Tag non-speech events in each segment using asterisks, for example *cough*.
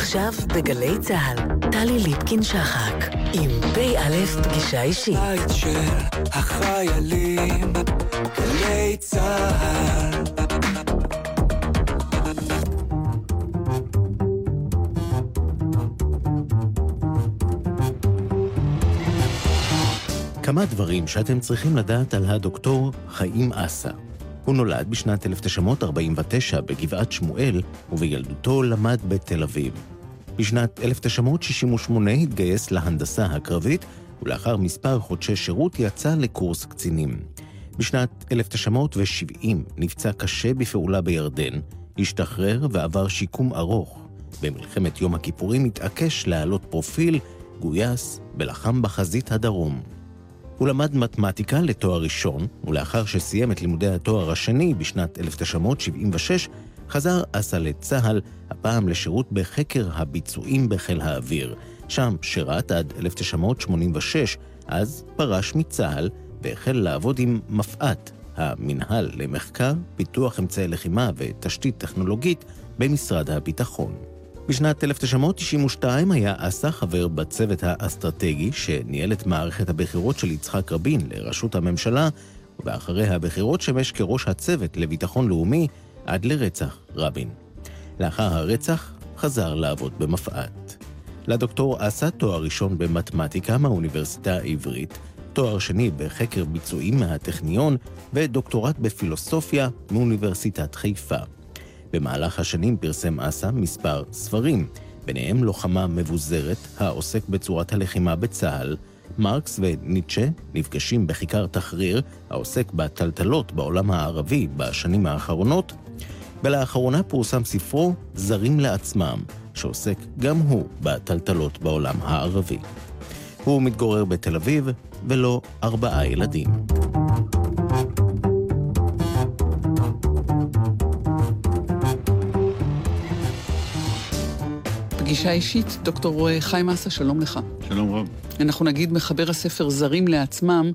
עכשיו בגלי צה"ל, טלי ליפקין-שחק, עם פ"א פגישה אישית. בית של החיילים, גלי צה"ל. כמה דברים שאתם צריכים לדעת על הדוקטור חיים אסא. הוא נולד בשנת 1949 בגבעת שמואל, ובילדותו למד בתל אביב. בשנת 1968 התגייס להנדסה הקרבית, ולאחר מספר חודשי שירות יצא לקורס קצינים. בשנת 1970 נפצע קשה בפעולה בירדן, השתחרר ועבר שיקום ארוך. במלחמת יום הכיפורים התעקש להעלות פרופיל, גויס ולחם בחזית הדרום. הוא למד מתמטיקה לתואר ראשון, ולאחר שסיים את לימודי התואר השני בשנת 1976, חזר אסא לצה"ל, הפעם לשירות בחקר הביצועים בחיל האוויר. שם שירת עד 1986, אז פרש מצה"ל והחל לעבוד עם מפא"ת, המינהל למחקר, פיתוח אמצעי לחימה ותשתית טכנולוגית במשרד הביטחון. בשנת 1992 היה אסא חבר בצוות האסטרטגי שניהל את מערכת הבחירות של יצחק רבין לראשות הממשלה, ואחרי הבחירות שמש כראש הצוות לביטחון לאומי עד לרצח רבין. לאחר הרצח חזר לעבוד במפא"ת. לדוקטור אסא תואר ראשון במתמטיקה מהאוניברסיטה העברית, תואר שני בחקר ביצועים מהטכניון ודוקטורט בפילוסופיה מאוניברסיטת חיפה. במהלך השנים פרסם אסא מספר ספרים, ביניהם לוחמה מבוזרת העוסק בצורת הלחימה בצה"ל, מרקס וניטשה נפגשים בכיכר תחריר העוסק בטלטלות בעולם הערבי בשנים האחרונות, ולאחרונה פורסם ספרו "זרים לעצמם", שעוסק גם הוא בטלטלות בעולם הערבי. הוא מתגורר בתל אביב ולו ארבעה ילדים. פגישה אישית, דוקטור חיים אסא, שלום לך. שלום רב. אנחנו נגיד מחבר הספר זרים לעצמם,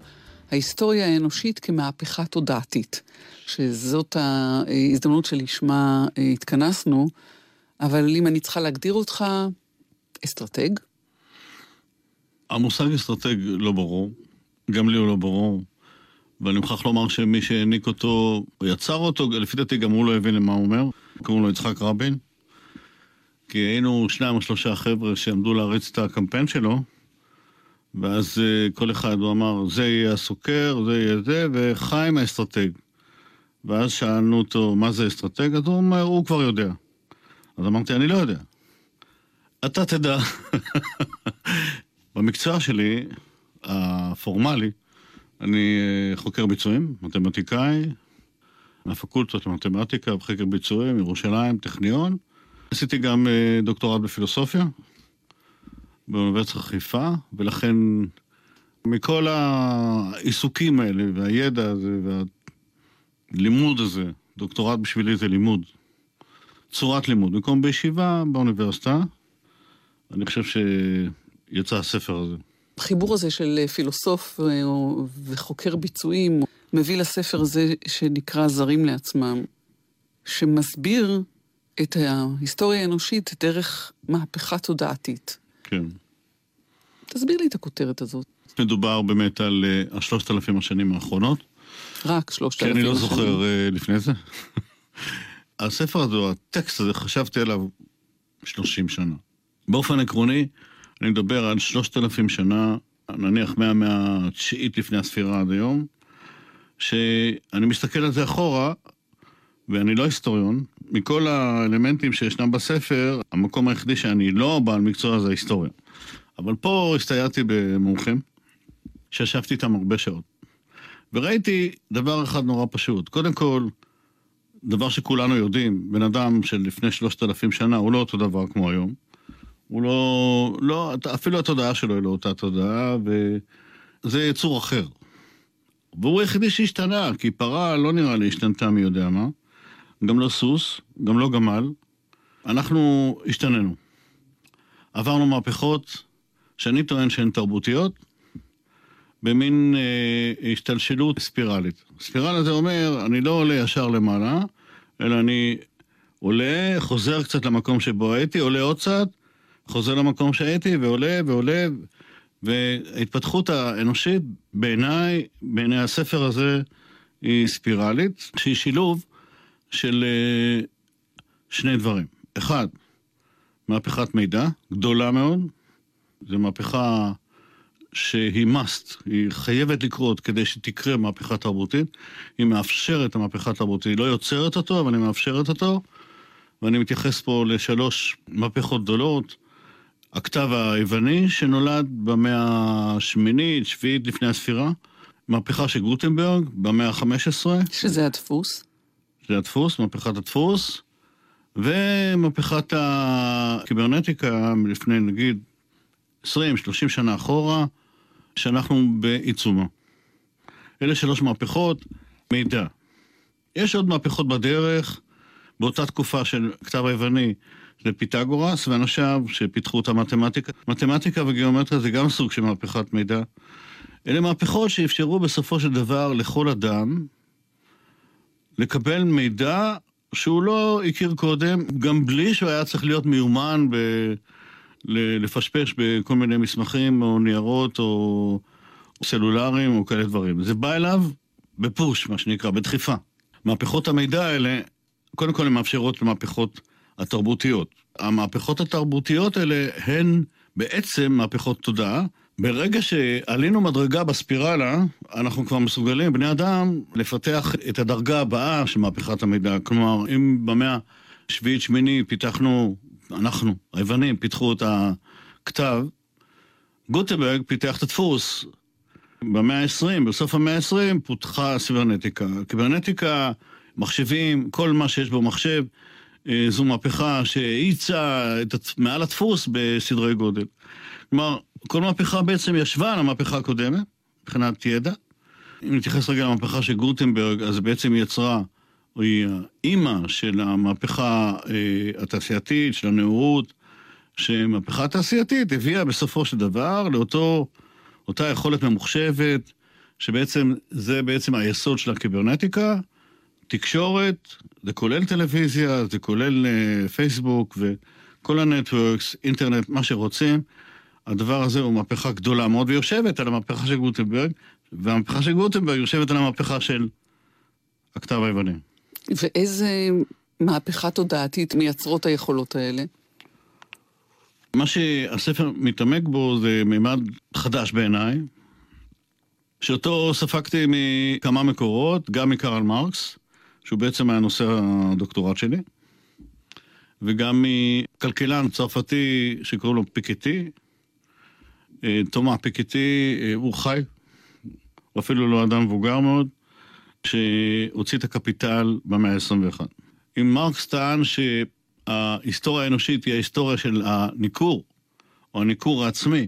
ההיסטוריה האנושית כמהפכה תודעתית, שזאת ההזדמנות שלשמה אה, התכנסנו, אבל אם אני צריכה להגדיר אותך, אסטרטג? המושג אסטרטג לא ברור, גם לי הוא לא ברור, ואני מוכרח לומר שמי שהעניק אותו, או יצר אותו, לפי דעתי גם הוא לא הבין למה הוא אומר, קוראים לו יצחק רבין. כי היינו שניים או שלושה חבר'ה שעמדו להריץ את הקמפיין שלו, ואז אה, כל אחד הוא אמר, זה יהיה הסוקר, זה יהיה זה, וחיים האסטרטג. ואז שאלנו אותו, מה זה אסטרטג? אז הוא אומר, הוא כבר יודע. אז אמרתי, אני לא יודע. אתה תדע. *laughs* במקצוע שלי, הפורמלי, אני אה, חוקר ביצועים, מתמטיקאי, מהפקולטות למתמטיקה וחקר ביצועים, ירושלים, טכניון. עשיתי גם אה, דוקטורט בפילוסופיה באוניברסיטת חיפה, ולכן מכל העיסוקים האלה, והידע הזה, והלימוד הזה, דוקטורט בשבילי זה לימוד. צורת לימוד. במקום בישיבה, באוניברסיטה, אני חושב שיצא הספר הזה. החיבור הזה של פילוסוף אה, וחוקר ביצועים מביא לספר הזה שנקרא זרים לעצמם, שמסביר את ההיסטוריה האנושית דרך מהפכה תודעתית. כן. תסביר לי את הכותרת הזאת. מדובר באמת על השלושת אלפים השנים האחרונות. רק שלושת אלפים השנים. כי אני לא זוכר uh, לפני זה. *laughs* הספר הזה, הטקסט הזה, חשבתי עליו שלושים שנה. באופן עקרוני, אני מדבר על שלושת אלפים שנה, נניח מהמאה התשיעית לפני הספירה עד היום, שאני מסתכל על זה אחורה, ואני לא היסטוריון, מכל האלמנטים שישנם בספר, המקום היחידי שאני לא בעל מקצוע זה ההיסטוריה. אבל פה הסתייעתי במומחים, שישבתי איתם הרבה שעות. וראיתי דבר אחד נורא פשוט. קודם כל, דבר שכולנו יודעים, בן אדם של לפני שלושת אלפים שנה הוא לא אותו דבר כמו היום. הוא לא, לא, אפילו התודעה שלו היא לא אותה תודעה, וזה יצור אחר. והוא היחידי שהשתנה, כי פרה לא נראה לי השתנתה מי יודע מה. גם לא סוס, גם לא גמל. אנחנו השתננו. עברנו מהפכות שאני טוען שהן תרבותיות, במין אה, השתלשלות ספירלית. ספירלה זה אומר, אני לא עולה ישר למעלה, אלא אני עולה, חוזר קצת למקום שבו הייתי, עולה עוד קצת, חוזר למקום שהייתי, ועולה ועולה, וההתפתחות האנושית בעיניי, בעיני הספר הזה, היא ספירלית, שהיא שילוב של אה, שני דברים. אחד, מהפכת מידע, גדולה מאוד, זו מהפכה שהיא must, היא חייבת לקרות כדי שתקרה מהפכה תרבותית. היא מאפשרת המהפכה התרבותית, היא לא יוצרת אותו, אבל היא מאפשרת אותו. ואני מתייחס פה לשלוש מהפכות גדולות. הכתב היווני שנולד במאה השמינית, שביעית לפני הספירה. מהפכה של גוטנברג במאה ה-15. שזה הדפוס. זה הדפוס, מהפכת הדפוס. ומהפכת הקיברנטיקה לפני נגיד 20-30 שנה אחורה, שאנחנו בעיצומה. אלה שלוש מהפכות, מידע. יש עוד מהפכות בדרך, באותה תקופה של כתב היווני, זה פיתגורס ואנשיו שפיתחו את המתמטיקה. מתמטיקה וגיאומטריה זה גם סוג של מהפכת מידע. אלה מהפכות שאפשרו בסופו של דבר לכל אדם לקבל מידע שהוא לא הכיר קודם, גם בלי שהוא היה צריך להיות מיומן ב... לפשפש בכל מיני מסמכים או ניירות או סלולריים או כאלה דברים. זה בא אליו בפוש, מה שנקרא, בדחיפה. מהפכות המידע האלה, קודם כל הן מאפשרות למהפכות התרבותיות. המהפכות התרבותיות האלה הן בעצם מהפכות תודעה. ברגע שעלינו מדרגה בספירלה, אנחנו כבר מסוגלים, בני אדם, לפתח את הדרגה הבאה של מהפכת המידע. כלומר, אם במאה שביעית-שמיני פיתחנו אנחנו, היוונים, פיתחו את הכתב, גוטנברג פיתח את הדפוס. במאה ה-20, בסוף המאה ה-20, פותחה סיברנטיקה. קיברנטיקה, מחשבים, כל מה שיש בו מחשב, אה, זו מהפכה שהאיצה מעל הדפוס בסדרי גודל. כלומר, כל מהפכה בעצם ישבה על המהפכה הקודמת, מבחינת ידע. אם נתייחס רגע למהפכה של גוטנברג, אז בעצם היא יצרה היא האימא של המהפכה אה, התעשייתית, של הנאורות, שמהפכה התעשייתית הביאה בסופו של דבר לאותו, אותה יכולת ממוחשבת, שבעצם זה בעצם היסוד של הקיברנטיקה, תקשורת, זה כולל טלוויזיה, זה כולל אה, פייסבוק וכל הנטוורקס, אינטרנט, מה שרוצים. הדבר הזה הוא מהפכה גדולה מאוד, ויושבת על המהפכה של גוטנברג, והמהפכה של גוטנברג יושבת על המהפכה של הכתב היווני. ואיזה מהפכה תודעתית מייצרות היכולות האלה? מה שהספר מתעמק בו זה מימד חדש בעיניי, שאותו ספגתי מכמה מקורות, גם מקרל מרקס, שהוא בעצם היה נושא הדוקטורט שלי, וגם מכלכלן צרפתי שקוראים לו פיקטי, תומא פיקטי, אה, הוא חי, הוא אפילו לא אדם מבוגר מאוד, שהוציא את הקפיטל במאה ה-21. אם מרקס טען שההיסטוריה האנושית היא ההיסטוריה של הניכור, או הניכור העצמי,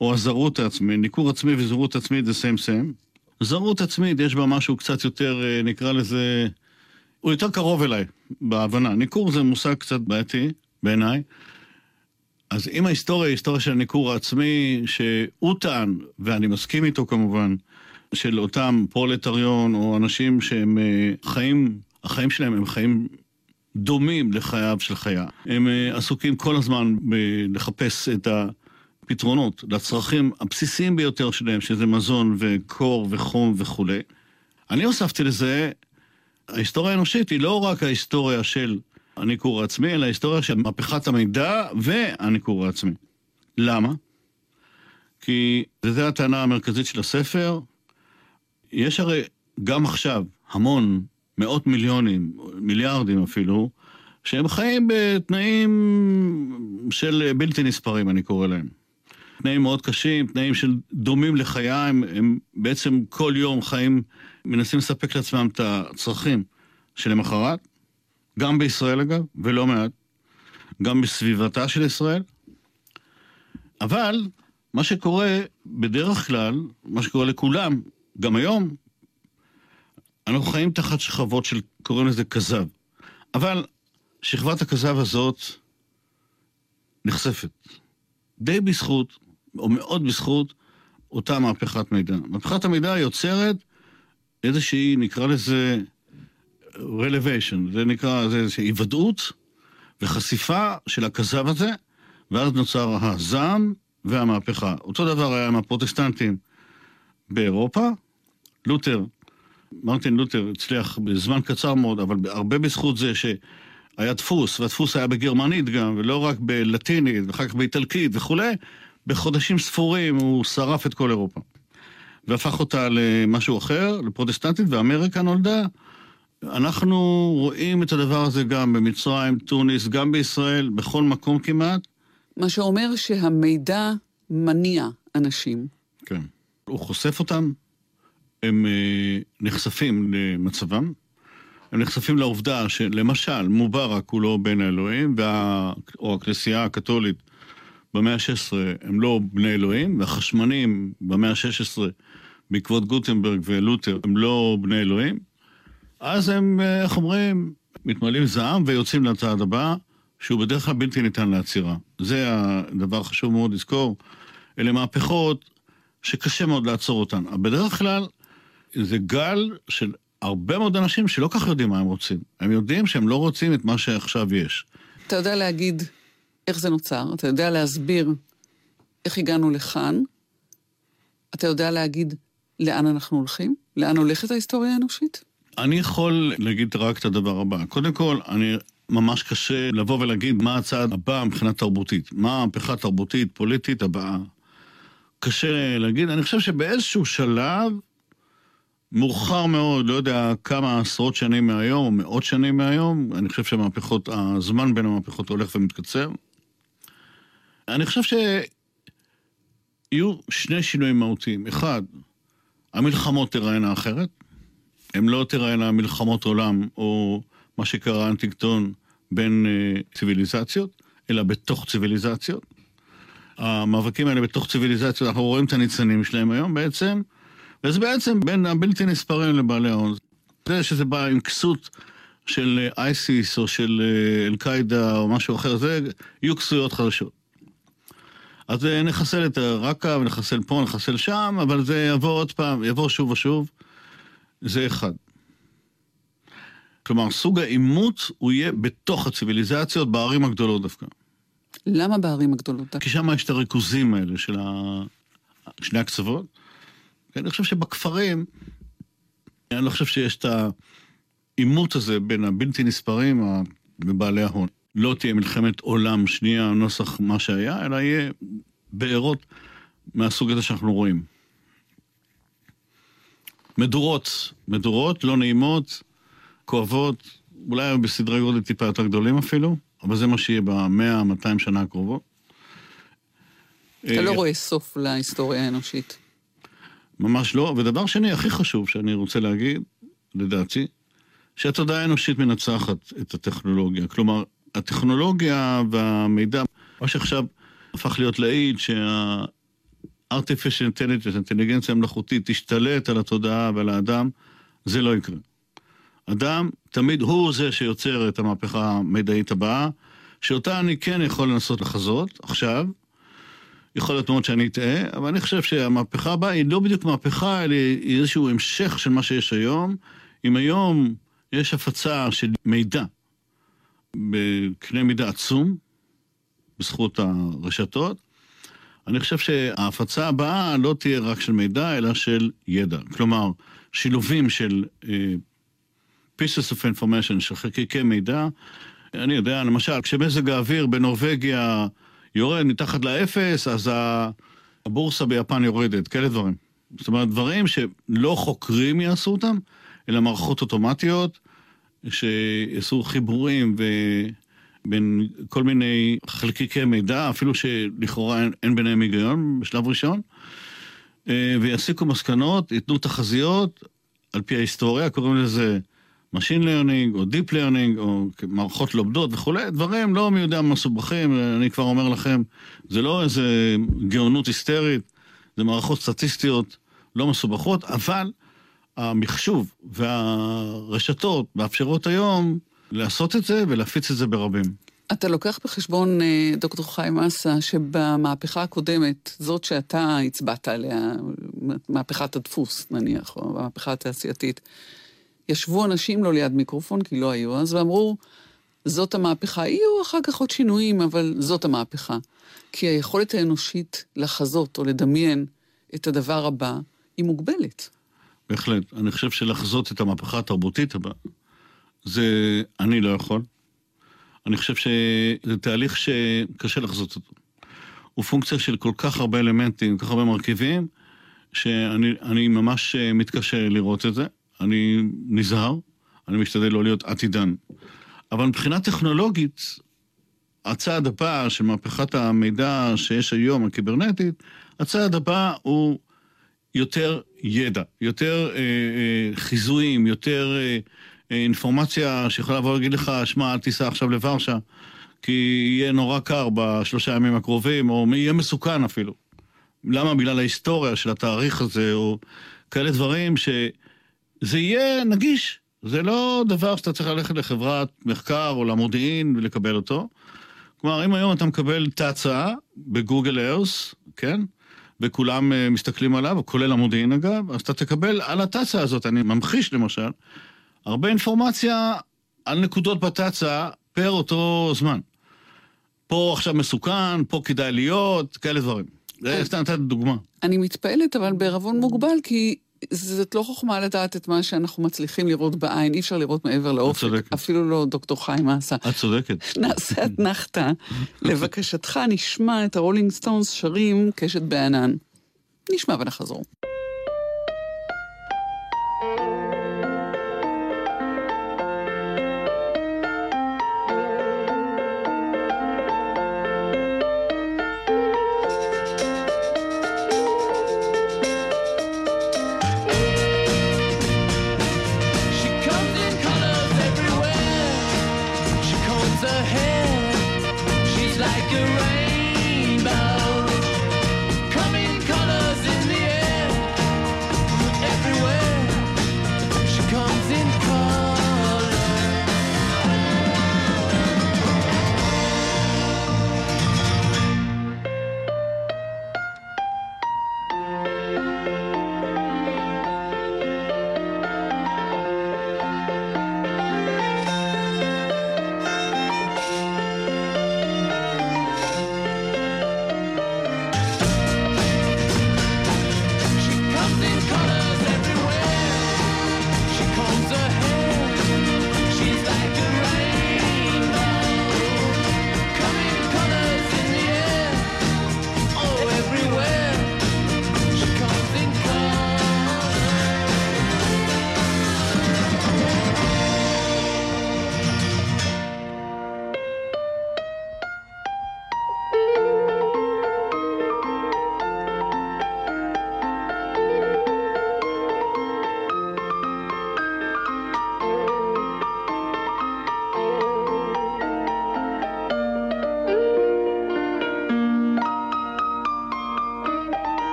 או הזרות העצמי, ניכור עצמי וזרות עצמית זה סיים סיים. זרות עצמית יש בה משהו קצת יותר, אה, נקרא לזה, הוא יותר קרוב אליי בהבנה. ניכור זה מושג קצת בעייתי בעיניי. אז אם ההיסטוריה היא היסטוריה של הניכור העצמי, שהוא טען, ואני מסכים איתו כמובן, של אותם פרולטריון או אנשים שהם אה, חיים, החיים שלהם הם חיים דומים לחייו של חיה. הם אה, עסוקים כל הזמן בלחפש את הפתרונות לצרכים הבסיסיים ביותר שלהם, שזה מזון וקור וחום וכולי. אני הוספתי לזה, ההיסטוריה האנושית היא לא רק ההיסטוריה של הניכור העצמי, אלא ההיסטוריה של מהפכת המידע והניכור העצמי. למה? כי זו הטענה המרכזית של הספר, יש הרי גם עכשיו המון, מאות מיליונים, מיליארדים אפילו, שהם חיים בתנאים של בלתי נספרים, אני קורא להם. תנאים מאוד קשים, תנאים של דומים לחיה, הם, הם בעצם כל יום חיים, מנסים לספק לעצמם את הצרכים שלמחרת, גם בישראל אגב, ולא מעט, גם בסביבתה של ישראל. אבל מה שקורה בדרך כלל, מה שקורה לכולם, גם היום, אנחנו חיים תחת שכבות של, קוראים לזה כזב. אבל שכבת הכזב הזאת נחשפת. די בזכות, או מאוד בזכות, אותה מהפכת מידע. מהפכת המידע יוצרת איזושהי, נקרא לזה, relevation, זה נקרא, זה, זה היוודעות וחשיפה של הכזב הזה, ואז נוצר הזעם והמהפכה. אותו דבר היה עם הפרוטסטנטים באירופה. לותר, מרטין לותר הצליח בזמן קצר מאוד, אבל הרבה בזכות זה שהיה דפוס, והדפוס היה בגרמנית גם, ולא רק בלטינית, ואחר כך באיטלקית וכולי, בחודשים ספורים הוא שרף את כל אירופה. והפך אותה למשהו אחר, לפרוטסטנטית, ואמריקה נולדה. אנחנו רואים את הדבר הזה גם במצרים, טוניס, גם בישראל, בכל מקום כמעט. מה שאומר שהמידע מניע אנשים. כן. הוא חושף אותם, הם אה, נחשפים למצבם, הם נחשפים לעובדה שלמשל, מובארק הוא לא בן האלוהים, וה... או הכנסייה הקתולית במאה ה-16 הם לא בני אלוהים, והחשמנים במאה ה-16 בעקבות גוטנברג ולותר הם לא בני אלוהים, אז הם, אה, איך אומרים, מתמלאים זעם ויוצאים לצעד הבא, שהוא בדרך כלל בלתי ניתן לעצירה. זה הדבר חשוב מאוד לזכור. אלה מהפכות שקשה מאוד לעצור אותן. בדרך כלל זה גל של הרבה מאוד אנשים שלא כך יודעים מה הם רוצים. הם יודעים שהם לא רוצים את מה שעכשיו יש. אתה יודע להגיד איך זה נוצר, אתה יודע להסביר איך הגענו לכאן, אתה יודע להגיד לאן אנחנו הולכים? לאן הולכת ההיסטוריה האנושית? אני יכול להגיד רק את הדבר הבא. קודם כל, אני ממש קשה לבוא ולהגיד מה הצעד הבא מבחינה תרבותית. מה המהפכה תרבותית, פוליטית הבאה. קשה להגיד. אני חושב שבאיזשהו שלב, מאוחר מאוד, לא יודע כמה עשרות שנים מהיום, או מאות שנים מהיום, אני חושב שהמהפכות, הזמן בין המהפכות הולך ומתקצר. אני חושב שיהיו שני שינויים מהותיים. אחד, המלחמות תיראינה אחרת. הן לא תיראינה מלחמות עולם, או מה שקרה אנטינגטון בין אה, ציוויליזציות, אלא בתוך ציוויליזציות. המאבקים האלה בתוך ציוויליזציות, אנחנו רואים את הניצנים שלהם היום בעצם, וזה בעצם בין הבלתי נספרים לבעלי ההון. זה שזה בא עם כסות של אייסיס או של אה, אל-קאידה או משהו אחר, זה יהיו כסויות חדשות. אז אה, נחסל את רקה ונחסל פה, נחסל שם, אבל זה יבוא עוד פעם, יבוא שוב ושוב. זה אחד. כלומר, סוג העימות הוא יהיה בתוך הציוויליזציות, בערים הגדולות דווקא. למה בערים הגדולות? כי שם יש את הריכוזים האלה של ה... שני הקצוות. אני חושב שבכפרים, אני לא חושב שיש את העימות הזה בין הבלתי נספרים ובעלי ההון. לא תהיה מלחמת עולם שנייה, נוסח מה שהיה, אלא יהיה בארות מהסוג הזה שאנחנו רואים. מדורות, מדורות לא נעימות, כואבות, אולי בסדרי גודל טיפה יותר גדולים אפילו, אבל זה מה שיהיה במאה, 200 שנה הקרובות. אתה לא אה, רואה סוף להיסטוריה האנושית. ממש לא. ודבר שני, הכי חשוב שאני רוצה להגיד, לדעתי, שהתודעה האנושית מנצחת את הטכנולוגיה. כלומר, הטכנולוגיה והמידע, מה שעכשיו הפך להיות להיט, שה... artificial intelligence, אינטליגנציה המלאכותית, תשתלט על התודעה ועל האדם, זה לא יקרה. אדם, תמיד הוא זה שיוצר את המהפכה המידעית הבאה, שאותה אני כן יכול לנסות לחזות עכשיו. יכול להיות מאוד שאני אטעה, אבל אני חושב שהמהפכה הבאה היא לא בדיוק מהפכה, אלא היא איזשהו המשך של מה שיש היום. אם היום יש הפצה של מידע בקנה מידה עצום, בזכות הרשתות, אני חושב שההפצה הבאה לא תהיה רק של מידע, אלא של ידע. כלומר, שילובים של uh, pieces of information, של חלקיקי מידע. אני יודע, למשל, כשמזג האוויר בנורבגיה יורד מתחת לאפס, אז הבורסה ביפן יורדת, כאלה דברים. זאת אומרת, דברים שלא חוקרים יעשו אותם, אלא מערכות אוטומטיות שיעשו חיבורים ו... בין כל מיני חלקיקי מידע, אפילו שלכאורה אין, אין ביניהם היגיון בשלב ראשון, אה, ויסיקו מסקנות, ייתנו תחזיות על פי ההיסטוריה, קוראים לזה Machine Learning או Deep Learning או מערכות לומדות וכולי, דברים לא מי יודע מסובכים, אני כבר אומר לכם, זה לא איזה גאונות היסטרית, זה מערכות סטטיסטיות לא מסובכות, אבל המחשוב והרשתות מאפשרות היום לעשות את זה ולהפיץ את זה ברבים. אתה לוקח בחשבון, אה, דוקטור חיים אסה, שבמהפכה הקודמת, זאת שאתה הצבעת עליה, מהפכת הדפוס נניח, או המהפכה התעשייתית, ישבו אנשים לא ליד מיקרופון, כי לא היו אז, ואמרו, זאת המהפכה. יהיו אחר כך עוד שינויים, אבל זאת המהפכה. כי היכולת האנושית לחזות או לדמיין את הדבר הבא היא מוגבלת. בהחלט. אני חושב שלחזות את המהפכה התרבותית הבאה, זה אני לא יכול. אני חושב שזה תהליך שקשה לחזות אותו. הוא פונקציה של כל כך הרבה אלמנטים, כל כך הרבה מרכיבים, שאני ממש מתקשה לראות את זה. אני נזהר, אני משתדל לא להיות עתידן. אבל מבחינה טכנולוגית, הצעד הבא של מהפכת המידע שיש היום, הקיברנטית, הצעד הבא הוא יותר ידע, יותר אה, אה, חיזויים, יותר אה, אה, אינפורמציה שיכולה לבוא להגיד לך, שמע, אל תיסע עכשיו לוורשה, כי יהיה נורא קר בשלושה ימים הקרובים, או יהיה מסוכן אפילו. למה? בגלל ההיסטוריה של התאריך הזה, או כאלה דברים שזה יהיה נגיש. זה לא דבר שאתה צריך ללכת לחברת מחקר או למודיעין ולקבל אותו. כלומר, אם היום אתה מקבל תצ"א בגוגל ארס, כן? וכולם uh, מסתכלים עליו, כולל המודיעין אגב, אז אתה תקבל על התצ"א הזאת, אני ממחיש למשל, הרבה אינפורמציה על נקודות בתצ"א פר אותו זמן. פה עכשיו מסוכן, פה כדאי להיות, כאלה דברים. זה סתם נתת דוגמה. אני מתפעלת, אבל בערבון מוגבל, כי זאת לא חוכמה לדעת את מה שאנחנו מצליחים לראות בעין, אי אפשר לראות מעבר לאופק. את צודקת. אפילו לא דוקטור חיים אסא. את צודקת. נעשה אתנחתא. לבקשתך נשמע את הרולינג סטונס שרים קשת בענן. נשמע ונחזור.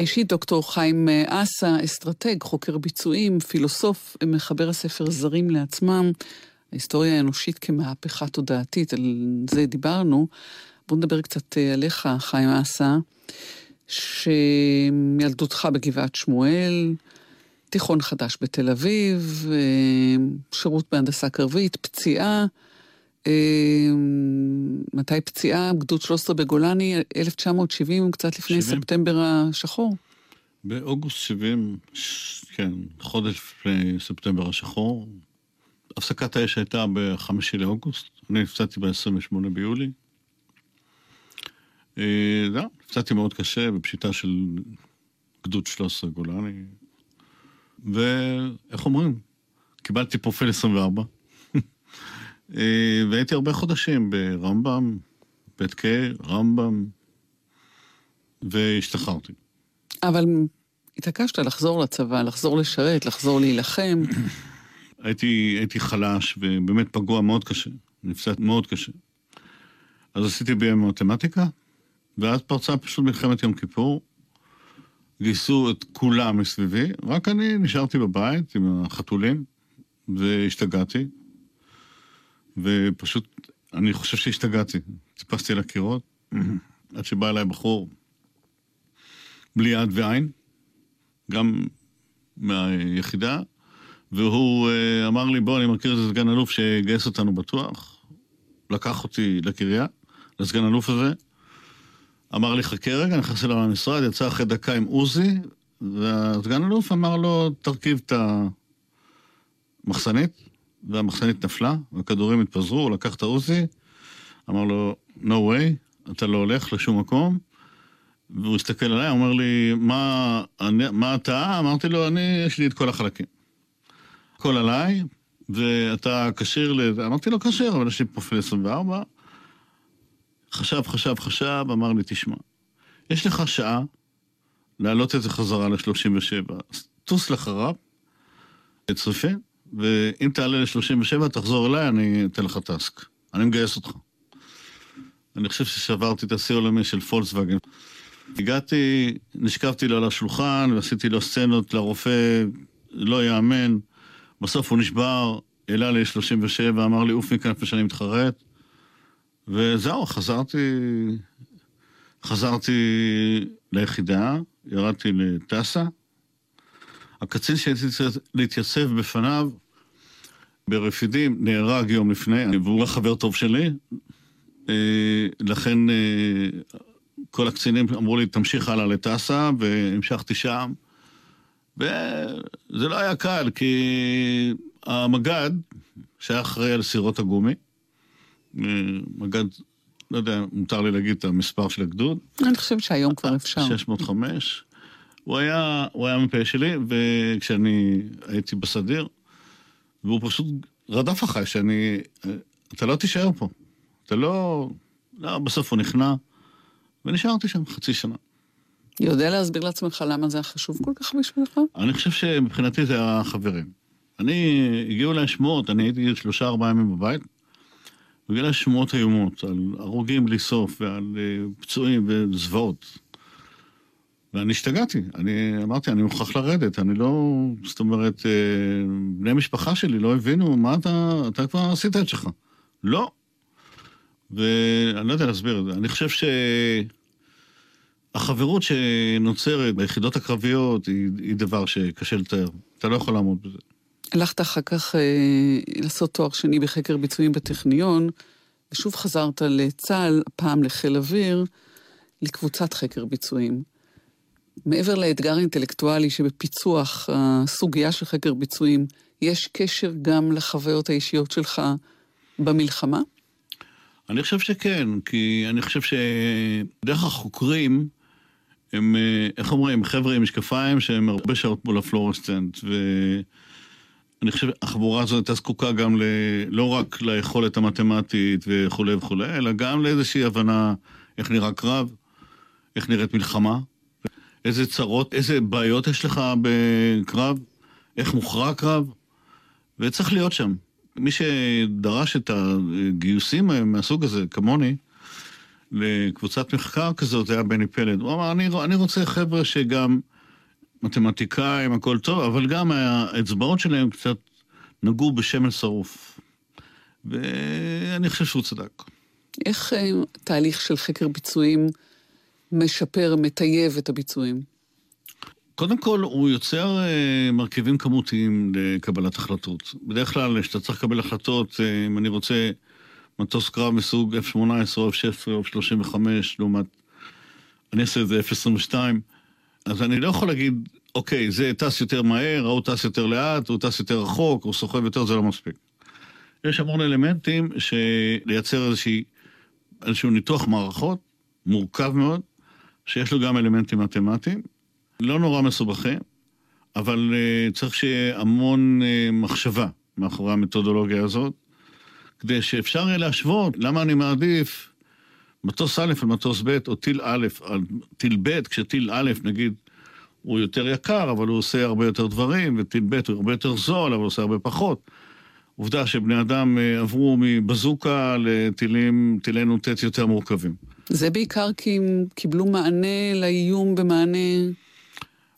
פגישה אישית, דוקטור חיים אה, אסה, אסטרטג, חוקר ביצועים, פילוסוף, מחבר הספר זרים לעצמם, ההיסטוריה האנושית כמהפכה תודעתית, על זה דיברנו. בואו נדבר קצת אה, עליך, חיים אסה, שילדותך בגבעת שמואל, תיכון חדש בתל אביב, אה, שירות בהנדסה קרבית, פציעה. אה, מתי פציעה? גדוד 13 בגולני, 1970, קצת לפני 70. ספטמבר השחור. באוגוסט 70, ש- כן, חודש לפני ספטמבר השחור. הפסקת האש הייתה בחמישי לאוגוסט, אני נפצעתי ב-28 ביולי. אה, זהו, נפצעתי מאוד קשה בפשיטה של גדוד 13 גולני. ואיך אומרים? קיבלתי פרופיל 24. אה, והייתי הרבה חודשים ברמב"ם, בית קיי, רמב"ם, והשתחררתי. אבל התעקשת לחזור לצבא, לחזור לשרת, לחזור להילחם. *clears throat* הייתי, הייתי חלש ובאמת פגוע מאוד קשה, נפצעתי מאוד קשה. אז עשיתי בי.אם מתמטיקה, ואז פרצה פשוט מלחמת יום כיפור. גייסו את כולם מסביבי, רק אני נשארתי בבית עם החתולים, והשתגעתי. ופשוט, אני חושב שהשתגעתי. טיפסתי על הקירות, עד שבא אליי בחור בלי יד ועין, גם מהיחידה, והוא uh, אמר לי, בוא, אני מכיר איזה סגן אלוף שיגייס אותנו בטוח. לקח אותי לקריה, לסגן אלוף הזה. אמר לי, חכה רגע, נכנס אליו למשרד, יצא אחרי דקה עם עוזי, והסגן אלוף אמר לו, תרכיב את המחסנית, והמחסנית נפלה, והכדורים התפזרו, הוא לקח את העוזי, אמר לו, no way, אתה לא הולך לשום מקום. והוא הסתכל עליי, אומר לי, מה, אני, מה אתה? אמרתי לו, אני, יש לי את כל החלקים. הכל עליי, ואתה כשיר ל... אמרתי לו, כשיר, אבל יש לי פרופיל 24. חשב, חשב, חשב, אמר לי, תשמע, יש לך שעה להעלות את זה חזרה ל-37. אז טוס לחרב, לצריפין, ואם תעלה ל-37, תחזור אליי, אני אתן לך טאסק. אני מגייס אותך. אני חושב ששברתי את השיא העולמי של פולקסווגן. הגעתי, נשכבתי לו על השולחן ועשיתי לו סצנות לרופא, לא יאמן. בסוף הוא נשבר, העלה לי 37, אמר לי, עוף מכאן לפני שאני מתחרט. וזהו, חזרתי, חזרתי ליחידה, ירדתי לטסה. הקצין שהייתי צריך להתייצב בפניו ברפידים נהרג יום לפני, והוא היה חבר טוב שלי. אה, לכן אה, כל הקצינים אמרו לי, תמשיך הלאה לטסה, והמשכתי שם. וזה לא היה קל, כי המג"ד, שהיה אחראי על סירות הגומי, אה, מג"ד, לא יודע, מותר לי להגיד את המספר של הגדוד, אני חושבת שהיום כבר אפשר. 605. הוא היה, הוא היה מ"פ שלי, וכשאני הייתי בסדיר, והוא פשוט רדף אחריי, שאני... אתה לא תישאר פה. אתה לא... לא, בסוף הוא נכנע, ונשארתי שם חצי שנה. יודע להסביר לעצמך למה זה היה חשוב כל כך בשבילך? אני חושב שמבחינתי זה החברים. אני, הגיעו אליי שמועות, אני הייתי שלושה ארבעה ימים בבית, והגיעו אליי שמועות איומות על הרוגים בלי סוף ועל אה, פצועים וזוועות. ואני השתגעתי, אני אמרתי, אני מוכרח לרדת, אני לא... זאת אומרת, אה, בני משפחה שלי לא הבינו, מה אתה... אתה כבר עשית את שלך. לא. ואני לא יודע להסביר את זה. אני חושב ש... החברות שנוצרת ביחידות הקרביות היא, היא דבר שקשה לתאר. אתה לא יכול לעמוד בזה. הלכת אחר כך אה, לעשות תואר שני בחקר ביצועים בטכניון, ושוב חזרת לצה"ל, פעם לחיל אוויר, לקבוצת חקר ביצועים. מעבר לאתגר האינטלקטואלי שבפיצוח הסוגיה של חקר ביצועים, יש קשר גם לחוויות האישיות שלך במלחמה? אני חושב שכן, כי אני חושב שדרך החוקרים, הם, איך אומרים, חבר'ה עם משקפיים שהם הרבה שעות מול הפלורסצנט, אני חושב החבורה הזאת הייתה זקוקה גם ל... לא רק ליכולת המתמטית וכולי וכולי, אלא גם לאיזושהי הבנה איך נראה קרב, איך נראית מלחמה, איזה צרות, איזה בעיות יש לך בקרב, איך מוכרע קרב, וצריך להיות שם. מי שדרש את הגיוסים מהסוג הזה, כמוני, לקבוצת מחקר כזאת, זה היה בני פלד. הוא אמר, אני, אני רוצה חבר'ה שגם מתמטיקאים, הכל טוב, אבל גם האצבעות שלהם קצת נגעו בשמן שרוף. ואני חושב שהוא צדק. איך אה, תהליך של חקר ביצועים משפר, מטייב את הביצועים? קודם כל, הוא יוצר אה, מרכיבים כמותיים לקבלת החלטות. בדרך כלל, כשאתה צריך לקבל החלטות, אה, אם אני רוצה מטוס קרב מסוג F-18 או F-16 או F-35, לעומת, אני אעשה את זה F-22, אז אני לא יכול להגיד, אוקיי, זה טס יותר מהר, ההוא טס יותר לאט, הוא טס יותר רחוק, הוא סוחב יותר, זה לא מספיק. יש המון אלמנטים שלייצר איזושהי, איזשהו ניתוח מערכות, מורכב מאוד, שיש לו גם אלמנטים מתמטיים, לא נורא מסובכים, אבל uh, צריך שיהיה המון uh, מחשבה מאחורי המתודולוגיה הזאת, כדי שאפשר יהיה להשוות למה אני מעדיף מטוס א' על מטוס ב', או טיל א' על טיל ב', כשטיל א', נגיד, הוא יותר יקר, אבל הוא עושה הרבה יותר דברים, וטיל ב' הוא הרבה יותר זול, אבל הוא עושה הרבה פחות. עובדה שבני אדם אה, עברו מבזוקה לטילים, טילי נ"ט יותר מורכבים. זה בעיקר כי הם קיבלו מענה לאיום במענה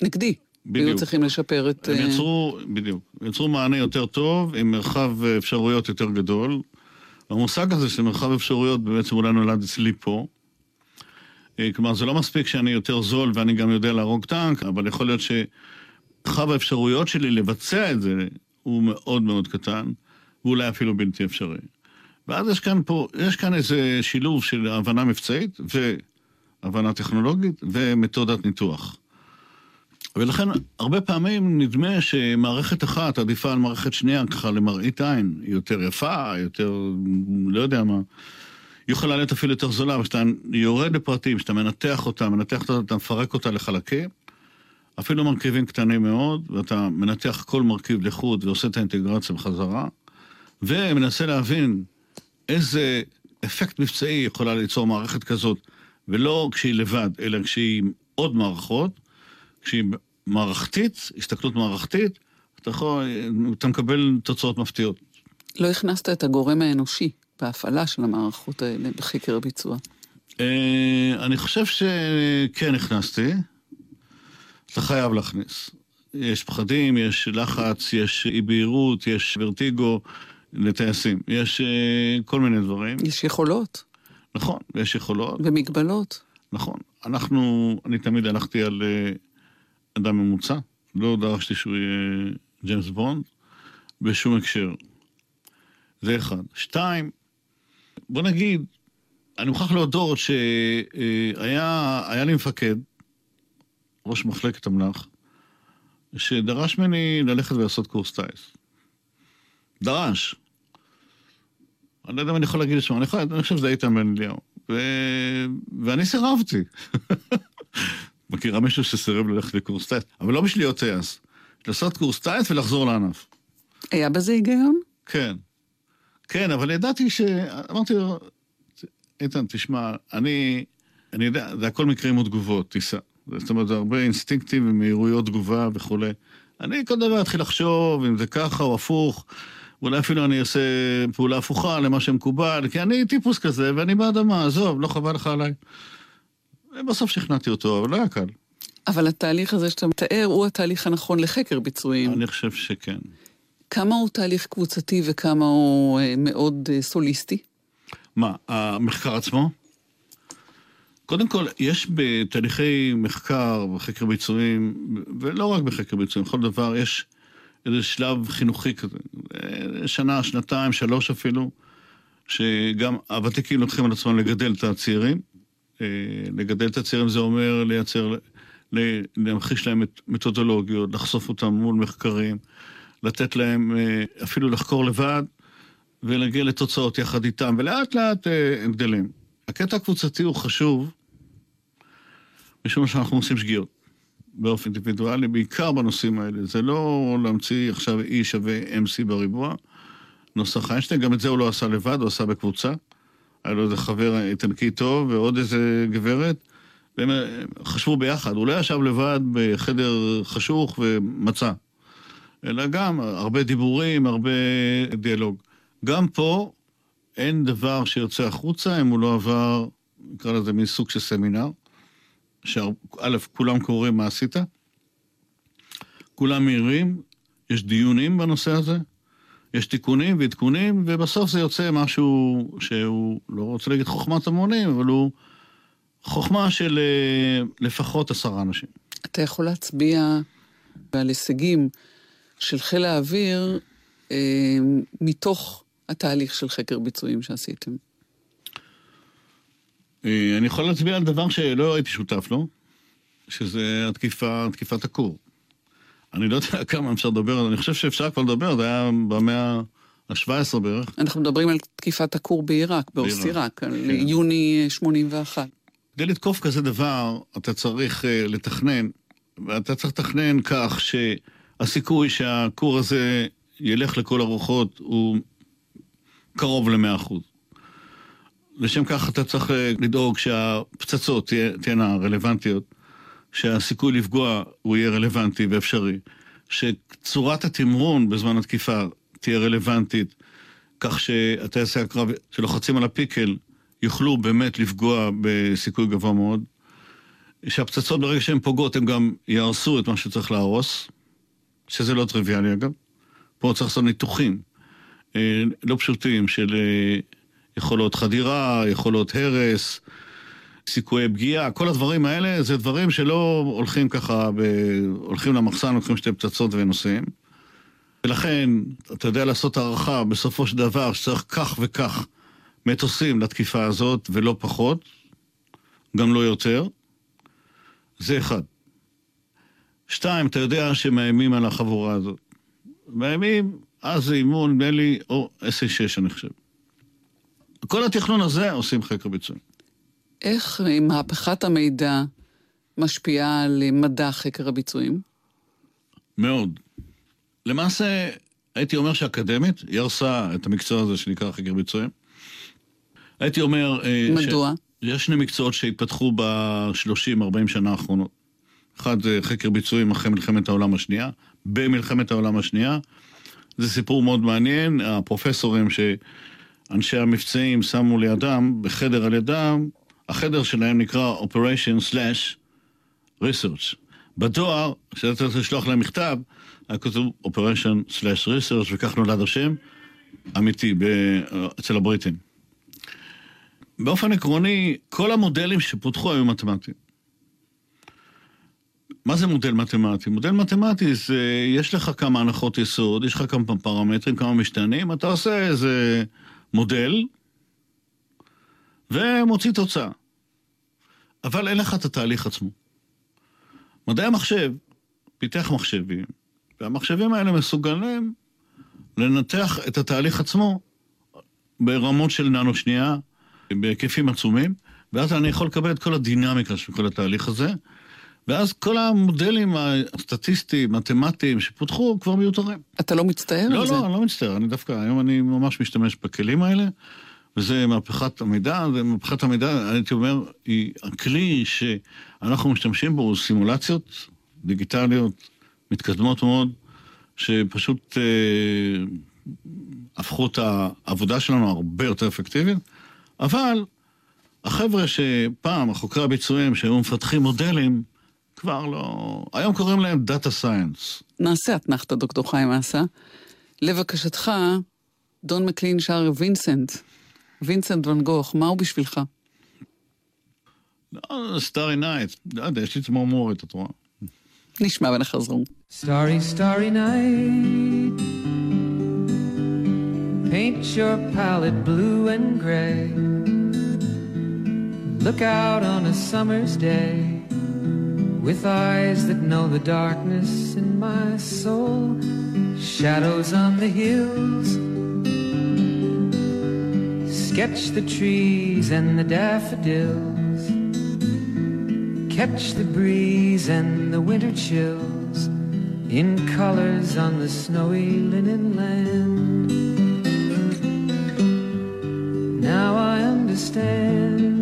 נגדי. בדיוק. היו צריכים לשפר את... הם אה, יצרו, בדיוק, יצרו מענה יותר טוב, עם מרחב אפשרויות יותר גדול. המושג הזה של מרחב אפשרויות בעצם אולי נולד אצלי פה. אה, כלומר, זה לא מספיק שאני יותר זול ואני גם יודע להרוג טנק, אבל יכול להיות שמרחב האפשרויות שלי לבצע את זה הוא מאוד מאוד קטן, ואולי אפילו בלתי אפשרי. ואז יש כאן פה, יש כאן איזה שילוב של הבנה מבצעית והבנה טכנולוגית ומתודת ניתוח. ולכן הרבה פעמים נדמה שמערכת אחת עדיפה על מערכת שנייה ככה למראית עין, היא יותר יפה, יותר לא יודע מה. היא יכולה להיות אפילו יותר זולה, אבל כשאתה יורד לפרטים, כשאתה מנתח אותה, מנתח אותה, אתה מפרק אותה לחלקים, אפילו מרכיבים קטנים מאוד, ואתה מנתח כל מרכיב לחוד ועושה את האינטגרציה בחזרה, ומנסה להבין איזה אפקט מבצעי יכולה ליצור מערכת כזאת, ולא כשהיא לבד, אלא כשהיא עם עוד מערכות, כשהיא מערכתית, הסתכלות מערכתית, אתה יכול, אתה מקבל תוצאות מפתיעות. לא הכנסת את הגורם האנושי בהפעלה של המערכות האלה בחקר הביצוע. אה, אני חושב שכן הכנסתי. אתה חייב להכניס. יש פחדים, יש לחץ, יש אי בהירות, יש ורטיגו לטייסים. יש אה, כל מיני דברים. יש יכולות נכון, ויש יכולות. ומגבלות. נכון. אנחנו, אני תמיד הלכתי על אה, אדם ממוצע. לא דרשתי שהוא יהיה ג'יימס בונד בשום הקשר. זה אחד. שתיים, בוא נגיד, אני מוכרח להודות שהיה היה לי מפקד, ראש מחלקת אמל"ח, שדרש ממני ללכת ולעשות קורס טיס. דרש. אני לא יודע אם אני יכול להגיד את שמו, אני, יכול, אני חושב שזה איתן בן אליהו. ו... ואני סירבתי. *laughs* מכירה מישהו שסירב ללכת לקורס טיס? אבל לא בשביל להיות טייס. לעשות קורס טיס ולחזור לענף. היה בזה היגיון? כן. כן, אבל ידעתי ש... אמרתי לו, איתן, תשמע, אני, אני יודע, זה הכל מקרים ותגובות, תיסע. זאת אומרת, זה הרבה אינסטינקטים ומהירויות תגובה וכולי. אני כל דבר אתחיל לחשוב אם זה ככה או הפוך. אולי אפילו אני אעשה פעולה הפוכה למה שמקובל, כי אני טיפוס כזה ואני באדמה, עזוב, לא חבל לך עליי. ובסוף שכנעתי אותו, אבל לא היה קל. אבל התהליך הזה שאתה מתאר הוא התהליך הנכון לחקר ביצועים. אני חושב שכן. כמה הוא תהליך קבוצתי וכמה הוא אה, מאוד אה, סוליסטי? מה, המחקר עצמו? קודם כל, יש בתהליכי מחקר וחקר ביצועים, ולא רק בחקר ביצועים, בכל דבר יש איזה שלב חינוכי כזה. אה, שנה, שנתיים, שלוש אפילו, שגם הוותיקים לוקחים על עצמם לגדל את הצעירים. אה, לגדל את הצעירים זה אומר לייצר, להמחיש להם את מתודולוגיות, לחשוף אותם מול מחקרים, לתת להם אה, אפילו לחקור לבד ולהגיע לתוצאות יחד איתם, ולאט לאט הם גדלים. הקטע הקבוצתי הוא חשוב, משום שאנחנו עושים שגיאות. באופן אינדיבידואלי, בעיקר בנושאים האלה. זה לא להמציא עכשיו E שווה MC בריבוע, נוסח איינשטיין, גם את זה הוא לא עשה לבד, הוא עשה בקבוצה. היה לו איזה חבר איטלקי טוב ועוד איזה גברת, והם אה, חשבו ביחד. הוא לא ישב לבד בחדר חשוך ומצא, אלא גם הרבה דיבורים, הרבה דיאלוג. גם פה אין דבר שיוצא החוצה אם הוא לא עבר, נקרא לזה מין סוג של סמינר, שא', כולם קוראים מה עשית, כולם מעירים, יש דיונים בנושא הזה, יש תיקונים ועדכונים, ובסוף זה יוצא משהו שהוא, לא רוצה להגיד חוכמת המונים, אבל הוא חוכמה של אה, לפחות עשרה אנשים. אתה יכול להצביע על הישגים של חיל האוויר אה, מתוך התהליך של חקר ביצועים שעשיתם. אה, אני יכול להצביע על דבר שלא הייתי שותף לו, שזה התקיפה, תקיפת הכור. אני לא יודע *laughs* כמה אפשר לדבר אני חושב שאפשר כבר לדבר, זה היה במאה ה-17 בערך. אנחנו מדברים על תקיפת הכור בעיראק, באוסיראק, על כן. יוני 81. כדי לתקוף כזה דבר, אתה צריך uh, לתכנן, ואתה צריך לתכנן כך שהסיכוי שהכור הזה ילך לכל הרוחות הוא קרוב ל-100%. לשם כך אתה צריך אה, לדאוג שהפצצות תהיינה רלוונטיות, שהסיכוי לפגוע הוא יהיה רלוונטי ואפשרי, שצורת התמרון בזמן התקיפה תהיה רלוונטית, כך שהטייסי הקרב שלוחצים על הפיקל יוכלו באמת לפגוע בסיכוי גבוה מאוד, שהפצצות ברגע שהן פוגעות הן גם יהרסו את מה שצריך להרוס, שזה לא טריוויאלי אגב. פה צריך לעשות ניתוחים אה, לא פשוטים של אה, יכולות חדירה, יכולות הרס, סיכויי פגיעה, כל הדברים האלה זה דברים שלא הולכים ככה, ב... הולכים למחסן, לוקחים שתי פצצות ונוסעים. ולכן, אתה יודע לעשות הערכה בסופו של דבר שצריך כך וכך מטוסים לתקיפה הזאת, ולא פחות, גם לא יותר. זה אחד. שתיים, אתה יודע שמאיימים על החבורה הזאת. מאיימים, אז זה אימון, נדמה לי, או SA6 אני חושב. כל התכנון הזה עושים חקר ביצועים. איך מהפכת המידע משפיעה על אה, מדע חקר הביצועים? מאוד. למעשה, הייתי אומר שאקדמית, היא הרסה את המקצוע הזה שנקרא חקר ביצועים. הייתי אומר... אה, מדוע? יש שני מקצועות שהתפתחו ב-30-40 שנה האחרונות. אחד זה חקר ביצועים אחרי מלחמת העולם השנייה. במלחמת העולם השנייה. זה סיפור מאוד מעניין, הפרופסורים שאנשי המבצעים שמו לידם, בחדר על ידם, החדר שלהם נקרא Operation Slash Research. בדואר, כשאתה צריך לשלוח להם מכתב, היה כתוב Operation Slash Research, וכך נולד השם, אמיתי, אצל הבריטים. באופן עקרוני, כל המודלים שפותחו היו מתמטיים. מה זה מודל מתמטי? מודל מתמטי זה, יש לך כמה הנחות יסוד, יש לך כמה פרמטרים, כמה משתנים, אתה עושה איזה מודל ומוציא תוצאה. אבל אין לך את התהליך עצמו. מדעי המחשב פיתח מחשבים, והמחשבים האלה מסוגלים לנתח את התהליך עצמו ברמות של ננו שנייה, בהיקפים עצומים, ואז אני יכול לקבל את כל הדינמיקה של כל התהליך הזה, ואז כל המודלים הסטטיסטיים, מתמטיים שפותחו כבר מיותרים. אתה לא מצטער לא, על זה? לא, אני לא מצטער, אני דווקא, היום אני ממש משתמש בכלים האלה, וזה מהפכת המידע, ומהפכת המידע, הייתי אומר, היא הכלי שאנחנו משתמשים בו הוא סימולציות דיגיטליות מתקדמות מאוד, שפשוט אה, הפכו את העבודה שלנו הרבה יותר אפקטיבית, אבל החבר'ה שפעם, החוקרי הביצועים שהיו מפתחים מודלים, כבר לא... היום קוראים להם Data Science. נעשה אתנחתא, דוקטור חיים אסה. לבקשתך, דון מקלין שר וינסנט. וינסנט ואן גוך, מה הוא בשבילך? לא, Starry Night, לא יודע, יש לי צמרמורת, את רואה? נשמע ונחזור. Starry, starry night. Paint your palette blue and gray. Look out on a summer's day with eyes that know the darkness in my soul. Shadows on the hills. Sketch the trees and the daffodils. catch the breeze and the winter chills in colors on the snowy linen land. Now I understand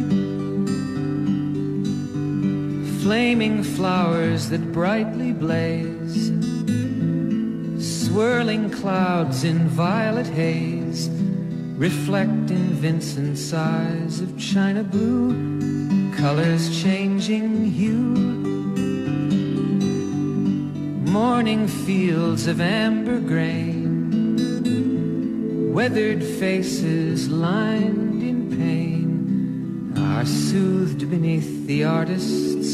Flaming flowers that brightly blaze. Swirling clouds in violet haze. Reflect in Vincent's eyes of china blue. Colors changing hue. Morning fields of amber grain. Weathered faces lined in pain are soothed beneath the artist's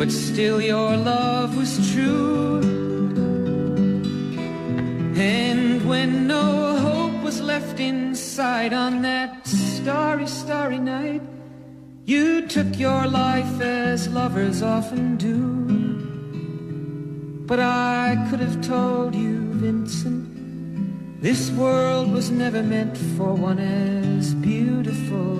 But still, your love was true. And when no hope was left inside on that starry, starry night, you took your life as lovers often do. But I could have told you, Vincent. This world was never meant for one as beautiful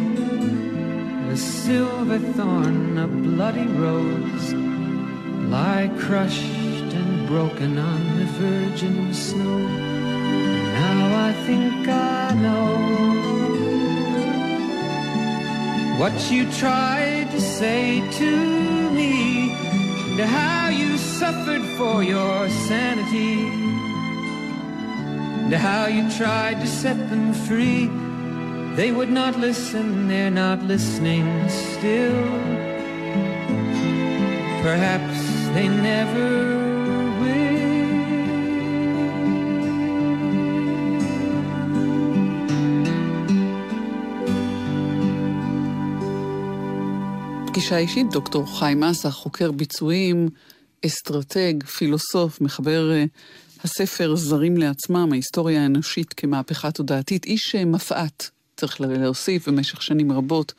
silver thorn, a bloody rose, lie crushed and broken on the virgin snow. Now I think I know what you tried to say to me and how you suffered for your sanity and how you tried to set them free. They would not listen, they're not listening still. Perhaps they never will. פגישה אישית, דוקטור חיים אסה, חוקר ביצועים, אסטרטג, פילוסוף, מחבר אה, הספר זרים לעצמם, ההיסטוריה האנושית כמהפכה תודעתית, איש אה, מפא"ת, צריך להוסיף, במשך שנים רבות,